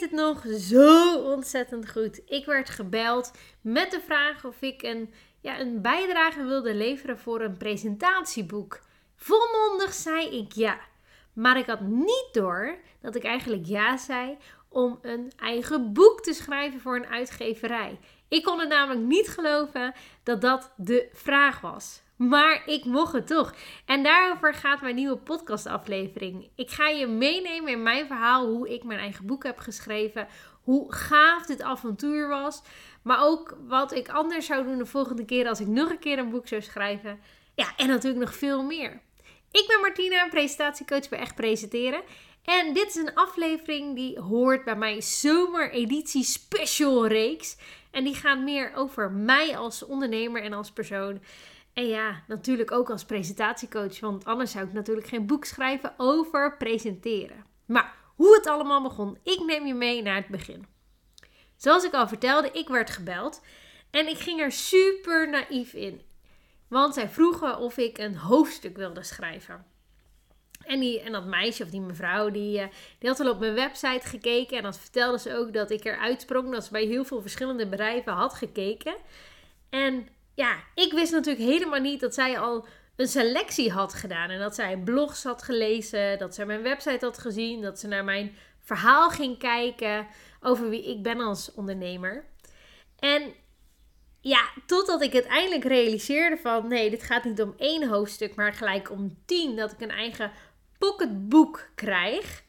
het nog zo ontzettend goed. Ik werd gebeld met de vraag of ik een, ja, een bijdrage wilde leveren voor een presentatieboek. Volmondig zei ik ja. Maar ik had niet door dat ik eigenlijk ja zei om een eigen boek te schrijven voor een uitgeverij. Ik kon het namelijk niet geloven dat dat de vraag was. Maar ik mocht het toch. En daarover gaat mijn nieuwe podcastaflevering. Ik ga je meenemen in mijn verhaal hoe ik mijn eigen boek heb geschreven. Hoe gaaf dit avontuur was. Maar ook wat ik anders zou doen de volgende keer als ik nog een keer een boek zou schrijven. Ja, en natuurlijk nog veel meer. Ik ben Martina, presentatiecoach bij Echt Presenteren. En dit is een aflevering die hoort bij mijn zomereditie special reeks. En die gaat meer over mij als ondernemer en als persoon. En ja, natuurlijk ook als presentatiecoach, want anders zou ik natuurlijk geen boek schrijven over presenteren. Maar hoe het allemaal begon, ik neem je mee naar het begin. Zoals ik al vertelde, ik werd gebeld en ik ging er super naïef in. Want zij vroegen of ik een hoofdstuk wilde schrijven. En, die, en dat meisje of die mevrouw, die, eh, die had al op mijn website gekeken. En dat vertelde ze ook dat ik eruit sprong. Dat ze bij heel veel verschillende bedrijven had gekeken. En ja, ik wist natuurlijk helemaal niet dat zij al een selectie had gedaan. En dat zij blogs had gelezen, dat zij mijn website had gezien, dat ze naar mijn verhaal ging kijken over wie ik ben als ondernemer. En ja, totdat ik uiteindelijk realiseerde van nee, dit gaat niet om één hoofdstuk, maar gelijk om tien. Dat ik een eigen pocketboek krijg.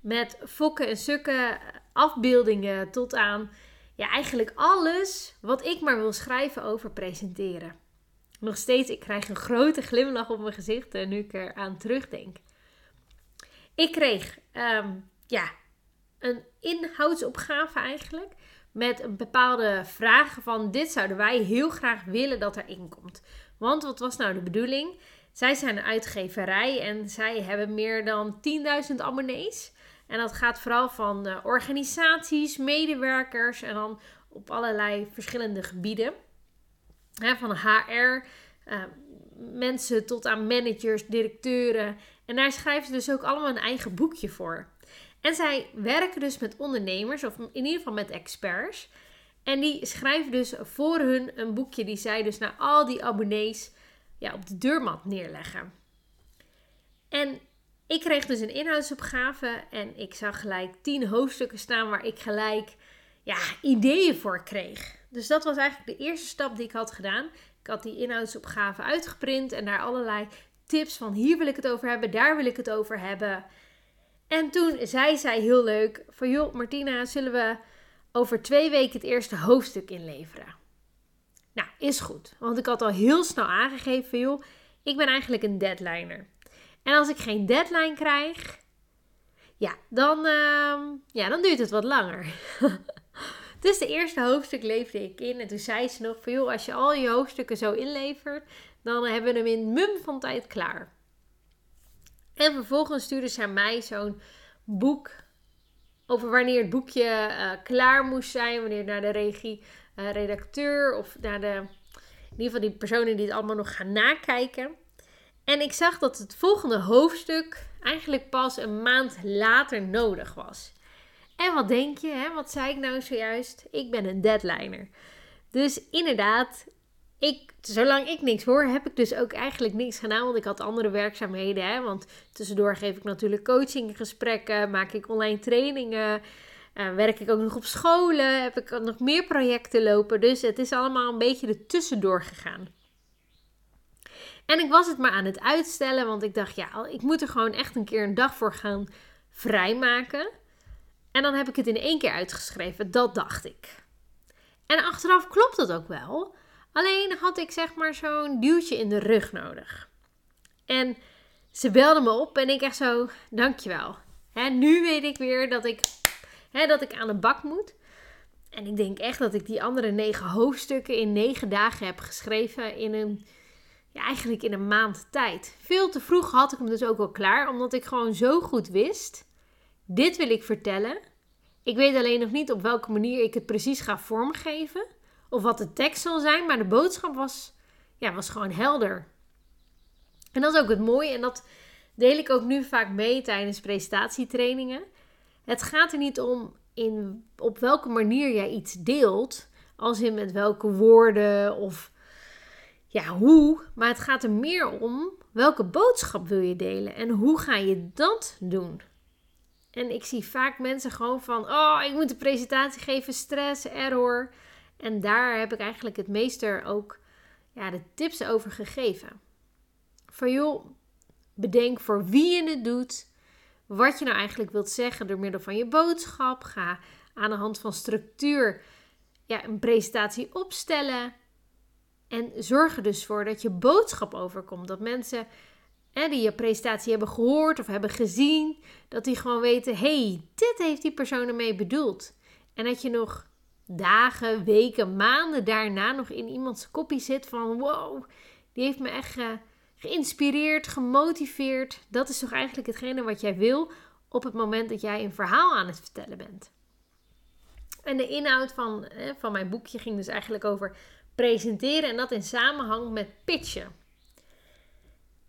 Met fokken en sukken, afbeeldingen tot aan ja, eigenlijk alles wat ik maar wil schrijven over presenteren. Nog steeds, ik krijg een grote glimlach op mijn gezicht nu ik er aan terugdenk. Ik kreeg ehm, ja, een inhoudsopgave eigenlijk. Met een bepaalde vragen van dit zouden wij heel graag willen dat erin komt. Want wat was nou de bedoeling? Zij zijn een uitgeverij en zij hebben meer dan 10.000 abonnees. En dat gaat vooral van uh, organisaties, medewerkers en dan op allerlei verschillende gebieden. van HR, uh, mensen tot aan managers, directeuren. En daar schrijven ze dus ook allemaal een eigen boekje voor. En zij werken dus met ondernemers, of in ieder geval met experts. En die schrijven dus voor hun een boekje die zij dus naar al die abonnees ja, op de deurmat neerleggen. En ik kreeg dus een inhoudsopgave en ik zag gelijk tien hoofdstukken staan waar ik gelijk ja, ideeën voor kreeg. Dus dat was eigenlijk de eerste stap die ik had gedaan. Ik had die inhoudsopgave uitgeprint en daar allerlei tips van hier wil ik het over hebben, daar wil ik het over hebben. En toen zei zij heel leuk van joh Martina, zullen we over twee weken het eerste hoofdstuk inleveren? Nou, is goed. Want ik had al heel snel aangegeven joh, ik ben eigenlijk een deadliner. En als ik geen deadline krijg, ja, dan, uh, ja, dan duurt het wat langer. dus de eerste hoofdstuk leefde ik in. En toen zei ze nog van, joh, als je al je hoofdstukken zo inlevert, dan hebben we hem in mum van tijd klaar. En vervolgens stuurde zij mij zo'n boek over wanneer het boekje uh, klaar moest zijn, wanneer naar de regie, uh, redacteur of naar de, in ieder geval die personen die het allemaal nog gaan nakijken. En ik zag dat het volgende hoofdstuk eigenlijk pas een maand later nodig was. En wat denk je, hè? wat zei ik nou zojuist? Ik ben een deadliner. Dus inderdaad, ik, zolang ik niks hoor, heb ik dus ook eigenlijk niks gedaan. Want ik had andere werkzaamheden. Hè? Want tussendoor geef ik natuurlijk coachinggesprekken, maak ik online trainingen. Uh, werk ik ook nog op scholen, heb ik nog meer projecten lopen. Dus het is allemaal een beetje er tussendoor gegaan. En ik was het maar aan het uitstellen, want ik dacht, ja, ik moet er gewoon echt een keer een dag voor gaan vrijmaken. En dan heb ik het in één keer uitgeschreven, dat dacht ik. En achteraf klopt dat ook wel. Alleen had ik zeg maar zo'n duwtje in de rug nodig. En ze belde me op en ik echt zo, dankjewel. Hè, nu weet ik weer dat ik, dat ik aan de bak moet. En ik denk echt dat ik die andere negen hoofdstukken in negen dagen heb geschreven in een ja, eigenlijk in een maand tijd. Veel te vroeg had ik hem dus ook al klaar, omdat ik gewoon zo goed wist: dit wil ik vertellen. Ik weet alleen nog niet op welke manier ik het precies ga vormgeven of wat de tekst zal zijn, maar de boodschap was, ja, was gewoon helder. En dat is ook het mooie en dat deel ik ook nu vaak mee tijdens presentatietrainingen. Het gaat er niet om in op welke manier jij iets deelt, als in met welke woorden of ja, hoe, maar het gaat er meer om welke boodschap wil je delen en hoe ga je dat doen. En ik zie vaak mensen gewoon van, oh, ik moet een presentatie geven, stress, error. En daar heb ik eigenlijk het meester ook ja, de tips over gegeven. Van joh, bedenk voor wie je het doet, wat je nou eigenlijk wilt zeggen door middel van je boodschap. Ga aan de hand van structuur ja, een presentatie opstellen. En zorg er dus voor dat je boodschap overkomt. Dat mensen die je presentatie hebben gehoord of hebben gezien, dat die gewoon weten: hey, dit heeft die persoon ermee bedoeld. En dat je nog dagen, weken, maanden daarna nog in iemands kopie zit van: wow, die heeft me echt geïnspireerd, gemotiveerd. Dat is toch eigenlijk hetgene wat jij wil op het moment dat jij een verhaal aan het vertellen bent. En de inhoud van, van mijn boekje ging dus eigenlijk over presenteren en dat in samenhang met pitchen.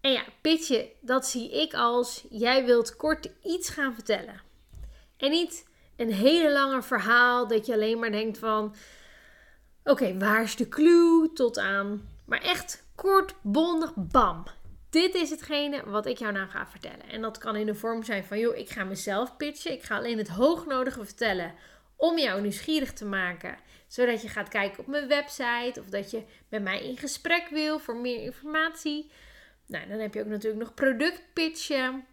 En ja, pitchen, dat zie ik als jij wilt kort iets gaan vertellen. En niet een hele lange verhaal dat je alleen maar denkt van oké, waar is de clue tot aan. Maar echt kort, bondig, bam. Dit is hetgene wat ik jou nou ga vertellen. En dat kan in de vorm zijn van joh, ik ga mezelf pitchen. Ik ga alleen het hoognodige vertellen om jou nieuwsgierig te maken. Zodat je gaat kijken op mijn website of dat je met mij in gesprek wil voor meer informatie. Nou, dan heb je ook natuurlijk nog productpitchen.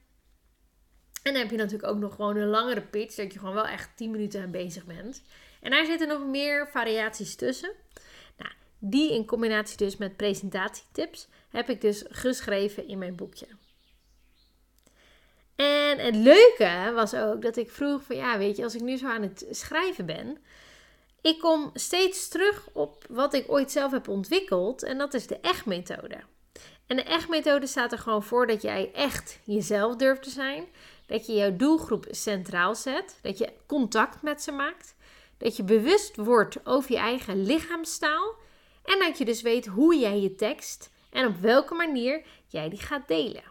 En dan heb je natuurlijk ook nog gewoon een langere pitch, dat je gewoon wel echt 10 minuten aan bezig bent. En daar zitten nog meer variaties tussen. Nou, die in combinatie dus met presentatietips heb ik dus geschreven in mijn boekje. En het leuke was ook dat ik vroeg van ja, weet je, als ik nu zo aan het schrijven ben, ik kom steeds terug op wat ik ooit zelf heb ontwikkeld en dat is de echt-methode. En de echt-methode staat er gewoon voor dat jij echt jezelf durft te zijn, dat je jouw doelgroep centraal zet, dat je contact met ze maakt, dat je bewust wordt over je eigen lichaamstaal en dat je dus weet hoe jij je tekst en op welke manier jij die gaat delen.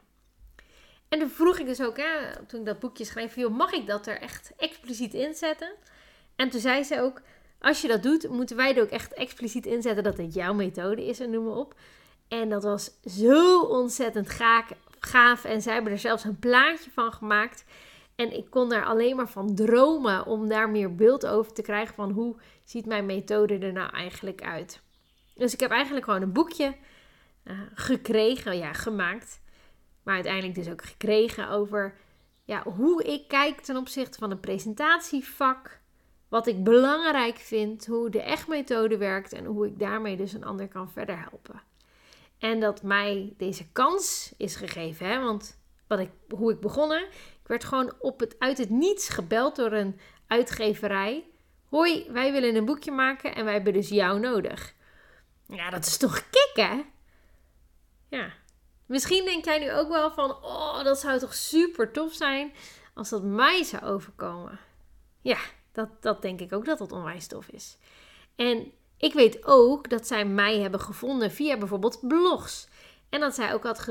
En toen vroeg ik dus ook, hè, toen ik dat boekje schreef, joh, mag ik dat er echt expliciet inzetten? En toen zei ze ook, als je dat doet, moeten wij er ook echt expliciet inzetten dat het jouw methode is en noem maar op. En dat was zo ontzettend gaaf. En zij hebben er zelfs een plaatje van gemaakt. En ik kon daar alleen maar van dromen om daar meer beeld over te krijgen van hoe ziet mijn methode er nou eigenlijk uit. Dus ik heb eigenlijk gewoon een boekje uh, gekregen, ja, gemaakt. Maar uiteindelijk dus ook gekregen over ja, hoe ik kijk ten opzichte van een presentatievak. Wat ik belangrijk vind, hoe de echt-methode werkt en hoe ik daarmee dus een ander kan verder helpen. En dat mij deze kans is gegeven, hè? want wat ik, hoe ik begonnen, ik werd gewoon op het, uit het niets gebeld door een uitgeverij. Hoi, wij willen een boekje maken en wij hebben dus jou nodig. Ja, dat is toch kicken? Ja. Misschien denk jij nu ook wel van, oh, dat zou toch super tof zijn als dat mij zou overkomen. Ja, dat, dat denk ik ook dat dat onwijs tof is. En ik weet ook dat zij mij hebben gevonden via bijvoorbeeld blogs. En dat zij ook had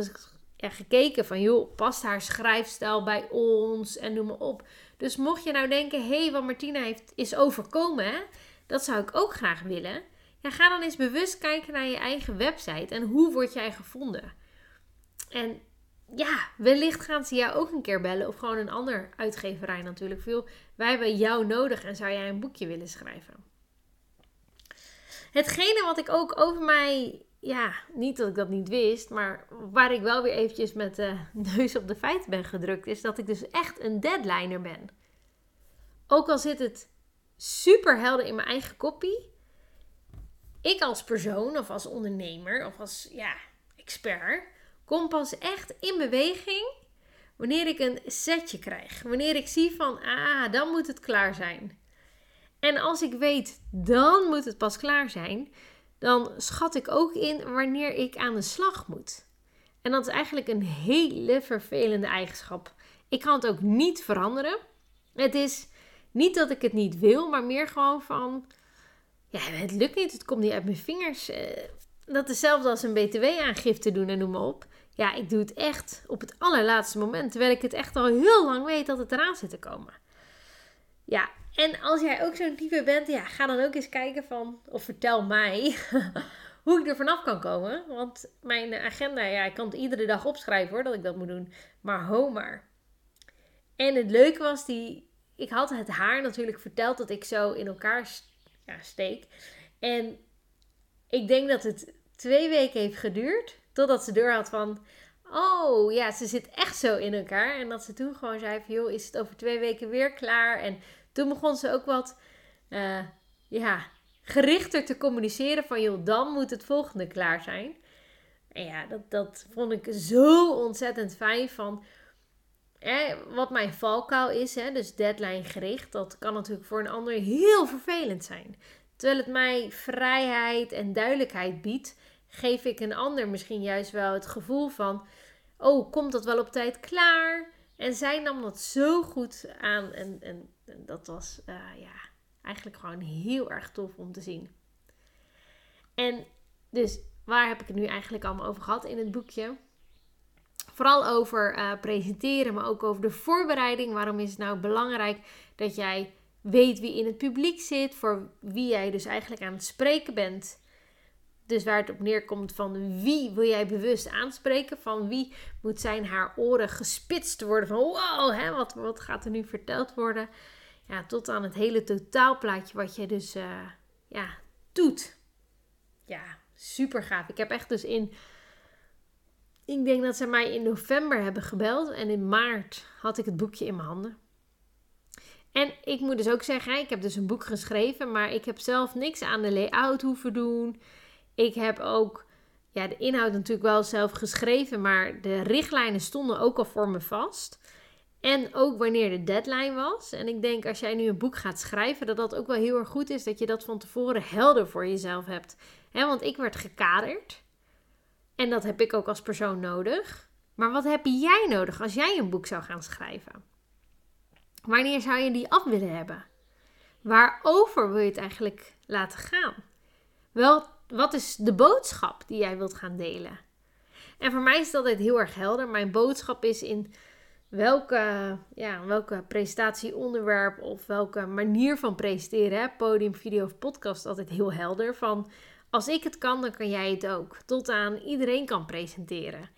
gekeken van, joh, past haar schrijfstijl bij ons en noem maar op. Dus mocht je nou denken, hé, hey, wat Martina heeft, is overkomen, dat zou ik ook graag willen. Ja, ga dan eens bewust kijken naar je eigen website en hoe word jij gevonden. En ja, wellicht gaan ze jou ook een keer bellen of gewoon een ander uitgeverij natuurlijk. Veel, wij hebben jou nodig en zou jij een boekje willen schrijven. Hetgene wat ik ook over mij, ja, niet dat ik dat niet wist, maar waar ik wel weer eventjes met de neus op de feiten ben gedrukt, is dat ik dus echt een deadliner ben. Ook al zit het super helder in mijn eigen kopie, ik als persoon of als ondernemer of als ja, expert kom pas echt in beweging wanneer ik een setje krijg. Wanneer ik zie van, ah, dan moet het klaar zijn. En als ik weet, dan moet het pas klaar zijn, dan schat ik ook in wanneer ik aan de slag moet. En dat is eigenlijk een hele vervelende eigenschap. Ik kan het ook niet veranderen. Het is niet dat ik het niet wil, maar meer gewoon van, ja, het lukt niet, het komt niet uit mijn vingers. Eh, dat is hetzelfde als een btw-aangifte doen en noem maar op. Ja, ik doe het echt op het allerlaatste moment, terwijl ik het echt al heel lang weet dat het eraan zit te komen Ja, en als jij ook zo'n type bent, ja, ga dan ook eens kijken van, of vertel mij hoe ik er vanaf kan komen. Want mijn agenda, ja, ik kan het iedere dag opschrijven hoor, dat ik dat moet doen. Maar ho maar. En het leuke was, die, ik had het haar natuurlijk verteld dat ik zo in elkaar ja, steek. En ik denk dat het twee weken heeft geduurd, totdat ze deur had van... Oh ja, ze zit echt zo in elkaar. En dat ze toen gewoon zei van, joh, is het over twee weken weer klaar? En toen begon ze ook wat, uh, ja, gerichter te communiceren van, joh, dan moet het volgende klaar zijn. En ja, dat, dat vond ik zo ontzettend fijn van... wat mijn valkuil is, hè, dus deadline gericht, dat kan natuurlijk voor een ander heel vervelend zijn. Terwijl het mij vrijheid en duidelijkheid biedt, geef ik een ander misschien juist wel het gevoel van: oh, komt dat wel op tijd klaar? En zij nam dat zo goed aan. En, en, dat was uh, ja, eigenlijk gewoon heel erg tof om te zien. En dus waar heb ik het nu eigenlijk allemaal over gehad in het boekje? Vooral over uh, presenteren, maar ook over de voorbereiding. Waarom is het nou belangrijk dat jij weet wie in het publiek zit, voor wie jij dus eigenlijk aan het spreken bent. Dus waar het op neerkomt van wie wil jij bewust aanspreken, van wie moet zijn haar oren gespitst worden van wow, hè, wat, wat gaat er nu verteld worden. Ja, tot aan het hele totaalplaatje wat je dus uh, ja, doet. Ja, super gaaf. Ik heb echt dus in, ik denk dat ze mij in november hebben gebeld en in maart had ik het boekje in mijn handen. En ik moet dus ook zeggen, ik heb dus een boek geschreven, maar ik heb zelf niks aan de layout hoeven doen. Ik heb ook ja, de inhoud natuurlijk wel zelf geschreven, maar de richtlijnen stonden ook al voor me vast. En ook wanneer de deadline was. En ik denk als jij nu een boek gaat schrijven, dat dat ook wel heel erg goed is dat je dat van tevoren helder voor jezelf hebt. want ik werd gekaderd. En dat heb ik ook als persoon nodig. Maar wat heb jij nodig als jij een boek zou gaan schrijven? Wanneer zou je die af willen hebben? Waarover wil je het eigenlijk laten gaan? Wel, wat is de boodschap die jij wilt gaan delen? En voor mij is dat altijd heel erg helder. Mijn boodschap is in welke, ja, welke presentatieonderwerp of welke manier van presenteren, hè, podium, video of podcast, altijd heel helder. Van als ik het kan, dan kan jij het ook. Tot aan iedereen kan presenteren.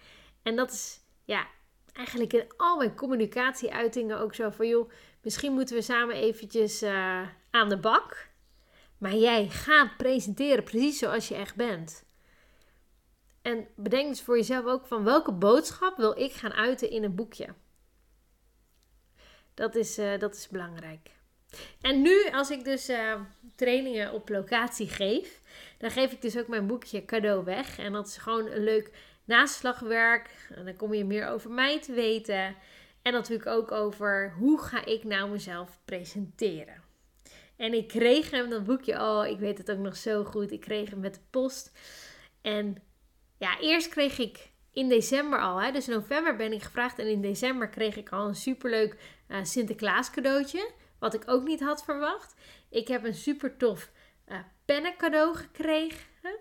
En dat is ja, eigenlijk in al mijn communicatieuitingen ook zo van, joh, misschien moeten we samen eventjes uh, aan de bak. Maar jij gaat presenteren precies zoals je echt bent. En bedenk dus voor jezelf ook van welke boodschap wil ik gaan uiten in een boekje. Dat is, uh, dat is belangrijk. En nu, als ik dus uh, trainingen op locatie geef, dan geef ik dus ook mijn boekje cadeau weg. En dat is gewoon een leuk naslagwerk. En dan kom je meer over mij te weten. En natuurlijk ook over hoe ga ik nou mezelf presenteren. En ik kreeg hem, dat boekje, oh, ik weet het ook nog zo goed. Ik kreeg hem met de post. En ja, eerst kreeg ik in december al, hè, dus in november ben ik gevraagd. En in december kreeg ik al een superleuk uh, Sinterklaas cadeautje. Wat ik ook niet had verwacht. Ik heb een super tof uh, pennen cadeau gekregen.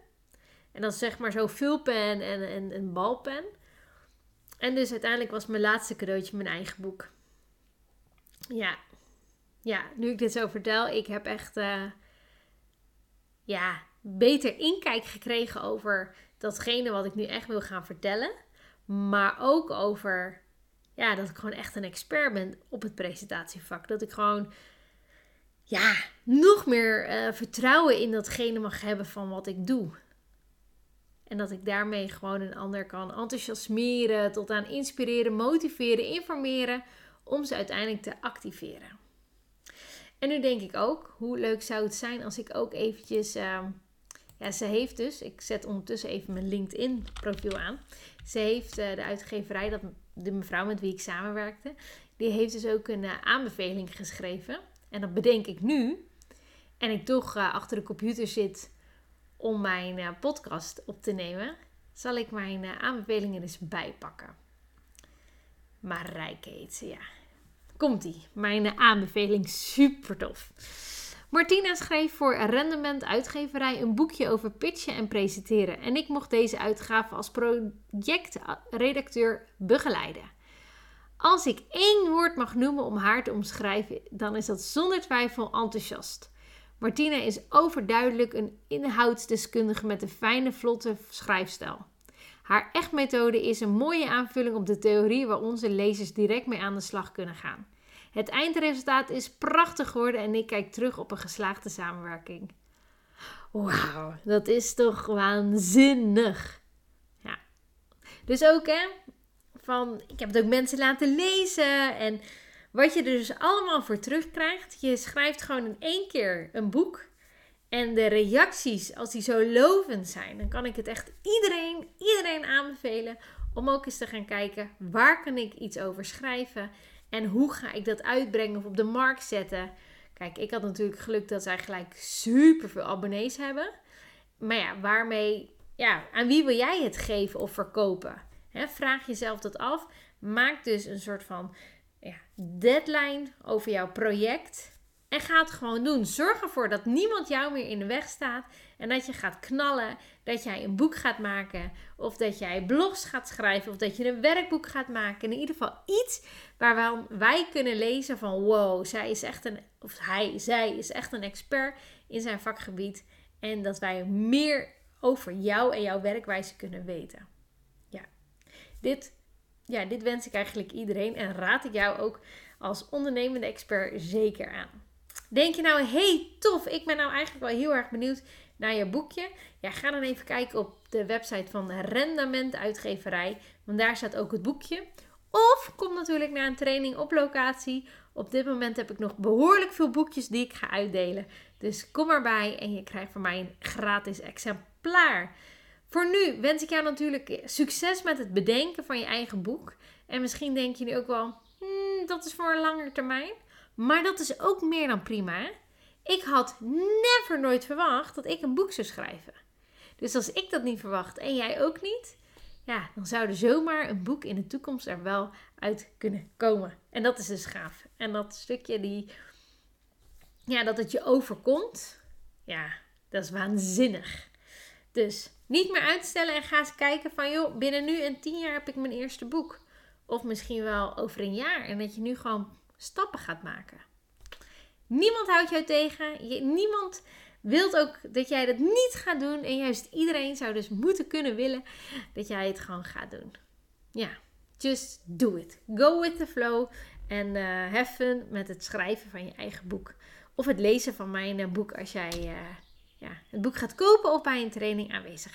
En is zeg maar zo vulpen en, en een balpen. En dus uiteindelijk was mijn laatste cadeautje mijn eigen boek. Ja, ja nu ik dit zo vertel, ik heb echt uh, ja, beter inkijk gekregen over datgene wat ik nu echt wil gaan vertellen. Maar ook over ja, dat ik gewoon echt een expert ben op het presentatievak. Dat ik gewoon ja, nog meer uh, vertrouwen in datgene mag hebben van wat ik doe. En dat ik daarmee gewoon een ander kan enthousiasmeren, tot aan inspireren, motiveren, informeren, om ze uiteindelijk te activeren. En nu denk ik ook, hoe leuk zou het zijn als ik ook eventjes, uh, ja, ze heeft dus, ik zet ondertussen even mijn LinkedIn profiel aan. Ze heeft uh, de uitgeverij, dat, de mevrouw met wie ik samenwerkte, die heeft dus ook een uh, aanbeveling geschreven. En dat bedenk ik nu. En ik toch uh, achter de computer zit om mijn podcast op te nemen, zal ik mijn aanbevelingen eens bijpakken. Marijke heet ze, ja. Komt-ie. Mijn aanbeveling super tof. Martina schreef voor Rendement Uitgeverij een boekje over pitchen en presenteren. En ik mocht deze uitgave als projectredacteur begeleiden. Als ik één woord mag noemen om haar te omschrijven, dan is dat zonder twijfel enthousiast. Martina is overduidelijk een inhoudsdeskundige met een fijne, vlotte schrijfstijl. Haar echtmethode is een mooie aanvulling op de theorie waar onze lezers direct mee aan de slag kunnen gaan. Het eindresultaat is prachtig geworden en ik kijk terug op een geslaagde samenwerking. Wauw, dat is toch waanzinnig. Ja. Dus ook hè, van ik heb het ook mensen laten lezen en wat je er dus allemaal voor terugkrijgt. Je schrijft gewoon in één keer een boek. En de reacties, als die zo lovend zijn, dan kan ik het echt iedereen, iedereen aanbevelen om ook eens te gaan kijken waar kan ik iets over schrijven en hoe ga ik dat uitbrengen of op de markt zetten. Kijk, ik had natuurlijk geluk dat zij gelijk super veel abonnees hebben. Maar ja, waarmee, ja, aan wie wil jij het geven of verkopen? vraag jezelf dat af. Maak dus een soort van ja, deadline over jouw project. En ga het gewoon doen. Zorg ervoor dat niemand jou meer in de weg staat. En dat je gaat knallen. Dat jij een boek gaat maken. Of dat jij blogs gaat schrijven. Of dat je een werkboek gaat maken. In ieder geval iets waar wij kunnen lezen van wow, zij is echt een. Of hij, zij is echt een expert in zijn vakgebied. En dat wij meer over jou en jouw werkwijze kunnen weten. Ja, dit ja, dit wens ik eigenlijk iedereen en raad ik jou ook als ondernemende expert zeker aan. Denk je nou, hey tof, ik ben nou eigenlijk wel heel erg benieuwd naar je boekje? Ja, ga dan even kijken op de website van Rendement Uitgeverij, want daar staat ook het boekje. Of kom natuurlijk naar een training op locatie. Op dit moment heb ik nog behoorlijk veel boekjes die ik ga uitdelen. Dus kom erbij en je krijgt van mij een gratis exemplaar. Voor nu wens ik jou natuurlijk succes met het bedenken van je eigen boek. En misschien denk je nu ook wel, hmm, dat is voor een langer termijn. Maar dat is ook meer dan prima. Ik had never nooit verwacht dat ik een boek zou schrijven. Dus als ik dat niet verwacht en jij ook niet, ja, dan zou er zomaar een boek in de toekomst er wel uit kunnen komen. En dat is dus gaaf. En dat stukje die, ja, dat het je overkomt, ja, dat is waanzinnig. Dus niet meer uitstellen en ga eens kijken van joh, binnen nu en tien jaar heb ik mijn eerste boek. Of misschien wel over een jaar. En dat je nu gewoon stappen gaat maken. Niemand houdt jou tegen. Niemand wilt ook dat jij dat niet gaat doen. En juist iedereen zou dus moeten kunnen willen dat jij het gewoon gaat doen. Ja, just do it. Go with the flow. En uh, have fun met het schrijven van je eigen boek. Of het lezen van mijn uh, boek als jij uh, ja, het boek gaat kopen of bij een training aanwezig